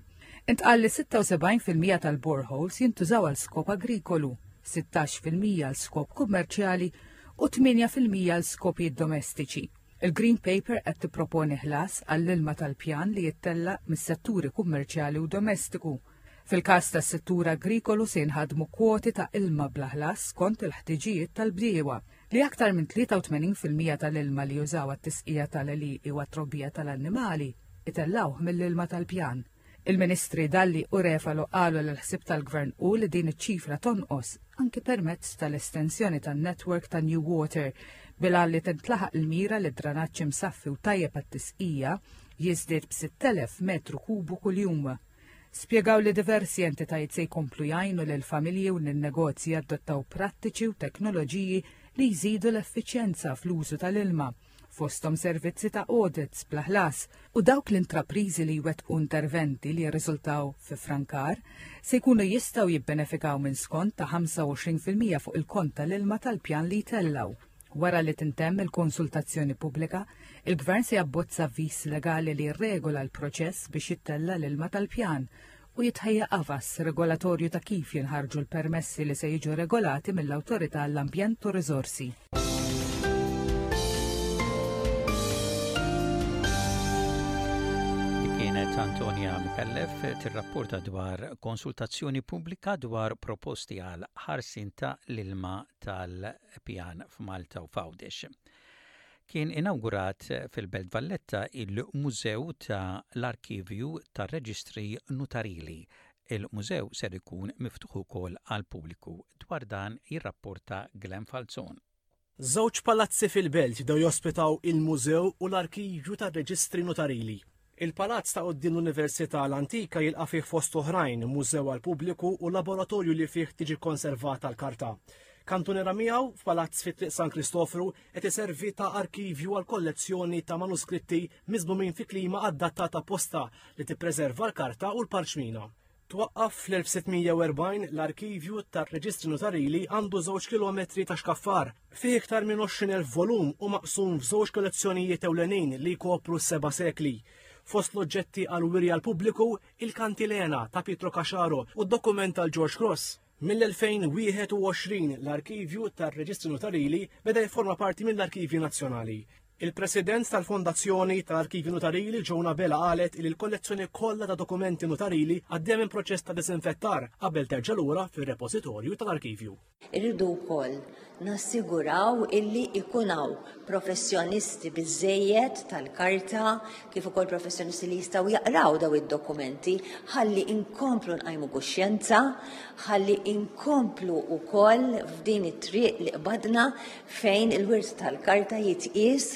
O: Intqal li 76% tal-boreholes jintużaw għal skop agrikolu, 16% għal skop kummerċjali u 8% għal skopijiet domestiċi. Il-Green Paper qed tipproponi ħlas għall-ilma tal-pjan li jittellaq mis-setturi kummerċjali u domestiku. Fil-każ tas-settur agrikolu se jinħadmu kwoti ta' ilma bla ħlas skont il-ħtiġijiet tal-bdiewa, li aktar minn 83 fil-mija tal-ilma li jużaw għat-tisqija tal-għelieqi u għat-trobbija tal-annimali itellgħuh mill-ilma tal-pjan. Il-Ministri Dalli u Refalo qalu li l-ħsieb tal-Gvern hu li din iċ-ċifra tonqos anki permezz tal-estensjoni tan-network ta' New Water bil-għan li tintlaħaq il-mira li d-dranaġġ imsaffi u tajjeb għat-tisqija jiżdied b'6,000 metru kubu kuljum. Spjegaw li diversi entitajiet se jkomplu jgħinu lil familji u lin negozji jadottaw prattiċi u teknoloġiji li jżidu l-effiċjenza fl-użu tal-ilma fosthom servizzi ta' audits bla ħlas, u dawk l-intrapriżi li jwettqu interventi li jirriżultaw fi ffrankar se jkunu jistgħu jibbenefikaw minn skont ta' 25 fil-mija fuq il-kont tal-ilma tal-pjan li jtellgħu. Wara li tintemm il-konsultazzjoni pubblika, il-Gvern se jabbozza avviż legali li jirregola l-proċess biex jittella' l-ilma tal-pjan u jitħejja qafas regolatorju ta' kif jinħarġu l-permessi li se jiġu regolati mill-Awtorità għall-Ambjent u r-Riżorsi.
B: kienet Antonia Mikallef tirrapporta dwar konsultazzjoni pubblika dwar proposti għal ħarsin ta' l-ilma tal-pjan f'Malta u Fawdex. Kien inawgurat fil-Belt Valletta il-Mużew ta' l-Arkivju tar-Reġistri Nutarili. Il-mużew ser ikun miftuħ ukoll għall-pubbliku. Dwar dan jirrapporta Glenn Falzon.
P: Żewġ palazzi fil-Belt bdew jospitaw il-Mużew u l-Arkivju tar-Reġistri Nutarili. Il-palazz ta' quddiem l-Università l-antika jilqa' fih fost oħrajn mużew għall-pubbliku u laboratorju li fih tiġi kkonservata l-karta. Kantunera miegħu, f'palazz fi Triq San Kristofru, qed iservi ta' arkivju għal kollezzjoni ta' manuskritti miżmumin fi klima adattata apposta li tippreserva l-karta u l-parċmina. Twaqqaf fl-1640 l-arkivju tar-reġistri notarili għandu żewġ kilometri ta' xkaffar. Fih iktar minn 20,000 volum u maqsum f'żewġ kollezzjonijiet ewlenin li jkopru seba' sekli. Fost l-oġġetti għal wirja l-pubbliku, il-kantilena ta' Pietro Caxaro u d-dokument tal-George Cross. Mill-2021 l-Arkivju tar-Reġistri Nutarili beda jifforma parti mill-Arkivji Nazzjonali. Il-President tal-Fondazzjoni tal-Arkivji Nutarili Joan Abela qalet li l-kollezzjoni kollha ta' dokumenti nutarili għaddejja minn proċess ta' diżinfettar qabel terġa' lura fir-repożitorju tal-Arkivju.
Q: Irridu wkoll nassiguraw illi ikun hawn professjonisti biżżejjed tal-karta kif ukoll professjonisti li jistgħu jaqraw daw id-dokumenti ħalli inkomplu nqajmu kuxjenza, ħalli inkomplu wkoll f'din it-triq li qbadna fejn il-wirt tal-karta jitqies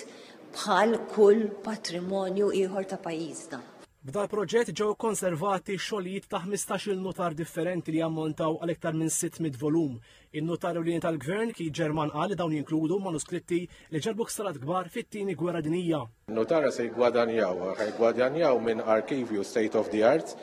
Q: bħal kull patrimonju ieħor ta' pajjiżna.
P: B'dal proġett ġew konservati xogħlijiet ta' 15-il nutar differenti li jammontaw għal iktar minn 600 volum In-Nutar Ewlieni tal-Gvern, Keith German qal li dawn jinkludu manuskritti li ġarbu ħsarat kbar fit-Tieni Gwerra Dinjija.
R: Nutara se jiggwadanjaw, jiggwadanjaw minn arkivju state of the art,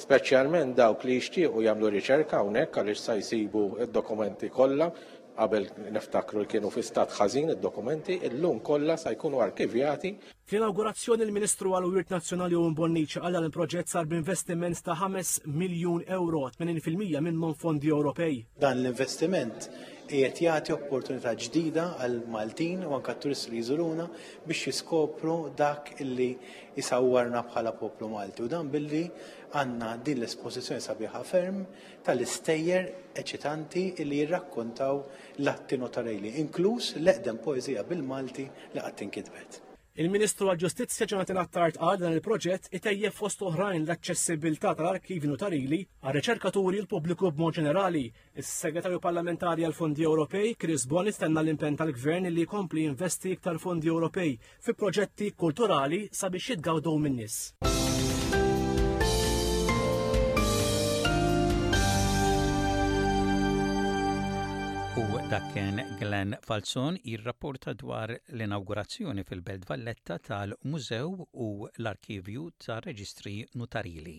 R: speċjalment dawk li jixtiequ jagħmlu riċerka hawnhekk għaliex sa jsibu d-dokumenti kollha qabel niftakru li kienu fi stat ħażin id-dokumenti, illum kollha sa jkunu arkivjati.
P: Fl-inawgurazzjoni l-Ministru għal Wirt Nazzjonali Owen Bonnici qal l proġett sar b'investiment ta' 5 miljun euro, 80% minnhom fondi Ewropej.
S: Dan l-investiment qiegħed jagħti opportunità ġdida għal Maltin u anke turisti li jżuruna biex jiskopru dak illi jisawwarna bħala poplu Malti. U dan billi għandna din l-espożizzjoni sabiħa ferm tal-istejjer eċitanti illi jirrakkontaw l-atti notarili, inkluż l-eqdem poeżija bil-Malti li qatt inkitbet.
P: Il-Ministru għall-Ġustizzja Jonathan Attard qal li dan il-proġett itejjeb fost oħrajn l-aċċessibbiltà tal-arkivji notarili għar-riċerkaturi u l-pubbliku b'mod ġenerali. Is-Segretarju Parlamentari għall-Fondi Ewropej, Chris Boni stenna l-impenn tal-Gvern li jkompli jinvesti iktar fondi Ewropej fi proġetti kulturali sabiex jitgawdu min-nies.
B: Dak kien Glenn Falzon jirrapporta dwar l-inaugurazzjoni fil-Belt Valletta tal-Mużew u l-Arkivju tar-Reġistri Nutarili.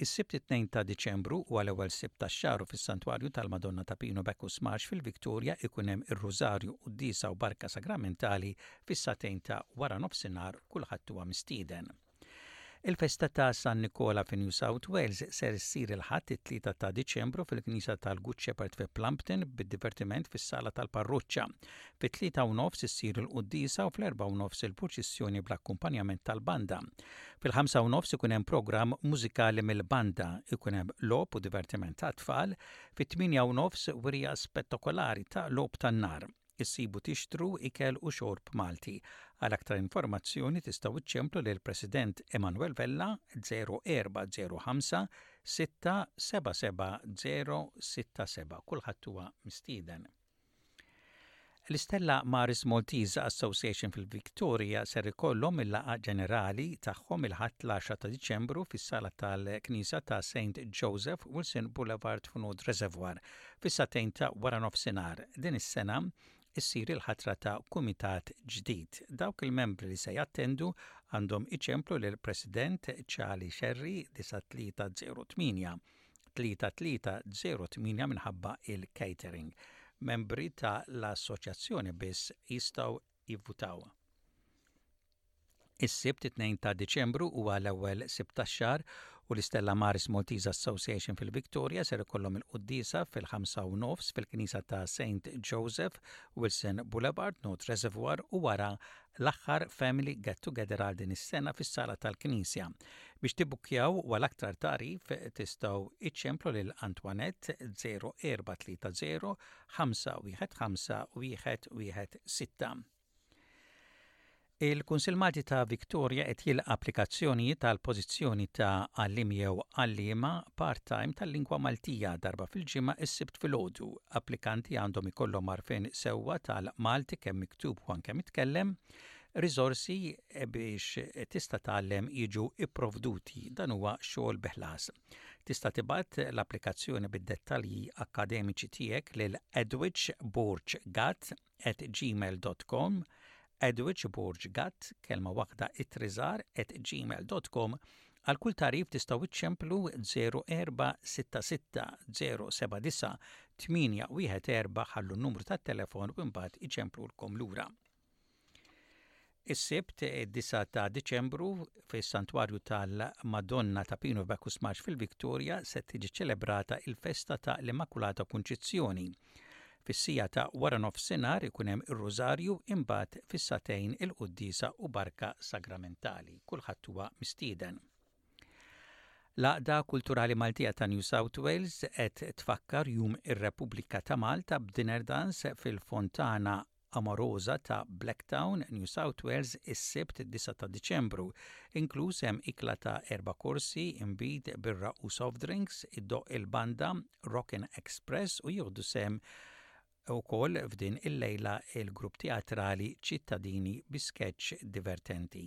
B: Is-Sibt it-Tnejn ta' Diċembru huwa l-ewwel Sibt tax-xahar u fis-Santwarju tal-Madonna ta' Pino Bacchus Marsh fil-Victoria ikun hemm ir-Rużarju, quddiesa u barka sagramentali fis-sagħtejn ta' waranofsinhar u kulħadd huwa mistieden. Il-festa ta' San Nikola fi New South Wales ser issir il-Ħadd it-Tlieta ta' Diċembru fil-Knisja tal-Good Shepherd fi Plumpton bid-divertiment fis-sala tal-parruċċa. Fit-tlieta u nofs issir il-quddiesa u fl-erbgħa u nofs il-purċissjoni bl-akkumpanjament tal-banda. Fil-ħamsa u nofs ikun hemm programm mużikali mill-banda, ikun hemm logħob u divertiment għat-tfal, fit-tmienja u nofs wirja spettakolari ta' logħob tan-nar. Issibu tixtru ikel u xorb Malti. Għal aktar informazzjoni tistgħu ċċemplu lill-President Emanuel Vella 0405 677067. Kulħadd huwa mistieden. L-istella Maris Maltese Association fil-Victoria ser ikollhom il-laqgħa ġenerali tagħhom il-Ħadd l-10 ta' Diċembru fis-sala tal-Knisja ta' Saint Joseph, Wilson Boulevard f'North Reservoir, fis-sagħtejn ta' waranofsinhar. Din is-sena ssir il-ħatra ta' kumitat ġdid. Dawk il-membri li se jattendu għandhom iċemplu lill-President Charlie Scerri 9308. 3308 minħabba il-catering. Membri ta' l-Assoċjazzjoni biss jistgħu jivvutaw. Is-Sibt 2 ta' Diċembru huwa l-ewwel Sibt tax-xahar u l-Istella Maris Maltese Association fil-Victoria ser ikollhom il-quddiesa fil-ħamsa u nofs fil-Knisja ta' Saint Joseph, Wilson Boulevard, North Reservoir u wara l-aħħar Family Get Together għal din is-sena fis-sala tal-Knisja. Biex tibbukkjaw u għal aktar tagħrif tistgħu iċċemplu lil Antoinette 0430 515 116. Il-Kunsill Malti ta' Victoria qed jilqa' applikazzjonijiet għal pożizzjoni ta' għallim jew għalliema part-time tal-lingwa Maltija darba fil-ġimgħa is-Sibt filgħodu applikanti għandhom ikollhom għarfien sewwa tal-Malti kemm miktub u anke mitkellem. Riżorsi biex tista' tgħallem jiġu pprovduti. Dan huwa xogħol bi ħlas. Tista' tibgħat l-applikazzjoni bid-dettalji akkademiċi tiegħek lil Edwidge Borg Gatt at gmail.com Edwidge Borg Gatt, kelma waħda ittrizar at gmail.com Għal kull tarif tistgħu iċċemplu 0466079814 ħallu n-numru tat-telefon u mbagħad iċemplulkom lura. Is-Sibt, id-disgħa ta' Diċembru, fis-Santwarju tal-Madonna ta' Pinu f'Bacusmarsh fil-Victoria se tiġi ċċelebrata l-festa ta' l-Immakulata Kunċizzjoni. Fis-siegħa ta' waranofsinhar ikun hemm ir-Rużarju, imbagħad fis-sagħtejn il-quddiesa u barka sagramentali. Kulħadd huwa mistieden. L-Għaqda Kulturali Maltija ta' New South Wales qed tfakkar Jum ir-Repubblika ta' Malta b'dinner dance fil-Fontana Amorosa ta' Blacktown, New South Wales, is-Sibt, id-disgħa ta' Diċembru. Inkluż hemm ikla ta' erba' korsi, inbid, birra u soft drinks, iddoqq il-banda Rockin' Express u jieħdu sehem ukoll f'din il-lejla il-grupp teatrali Ċittadini bi skeċċ divertenti.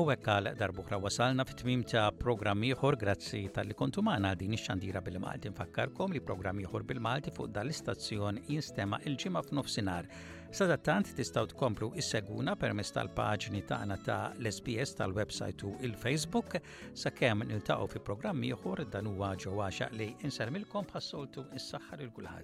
B: U hekk għal darbuħra wasalna fit tmim ta' programm ieħor grazzi tal-li kontu magħna din ix-xandira bil-Malti. Nfakkarkom li programm ieħor bil-Malti fuq dal-istazzjon jinstema' il-ġimgħa f'nofsinhar. Sadattant tistgħu tkomplu isseguna permezz tal-paġni tagħna ta' l-SBS tal-website u il-Facebook sakemm niltaqgħu fi programm ieħor dan huwa ġewwaxa li insalmilkom bħas-soltu is-saħħa lil kulħadd.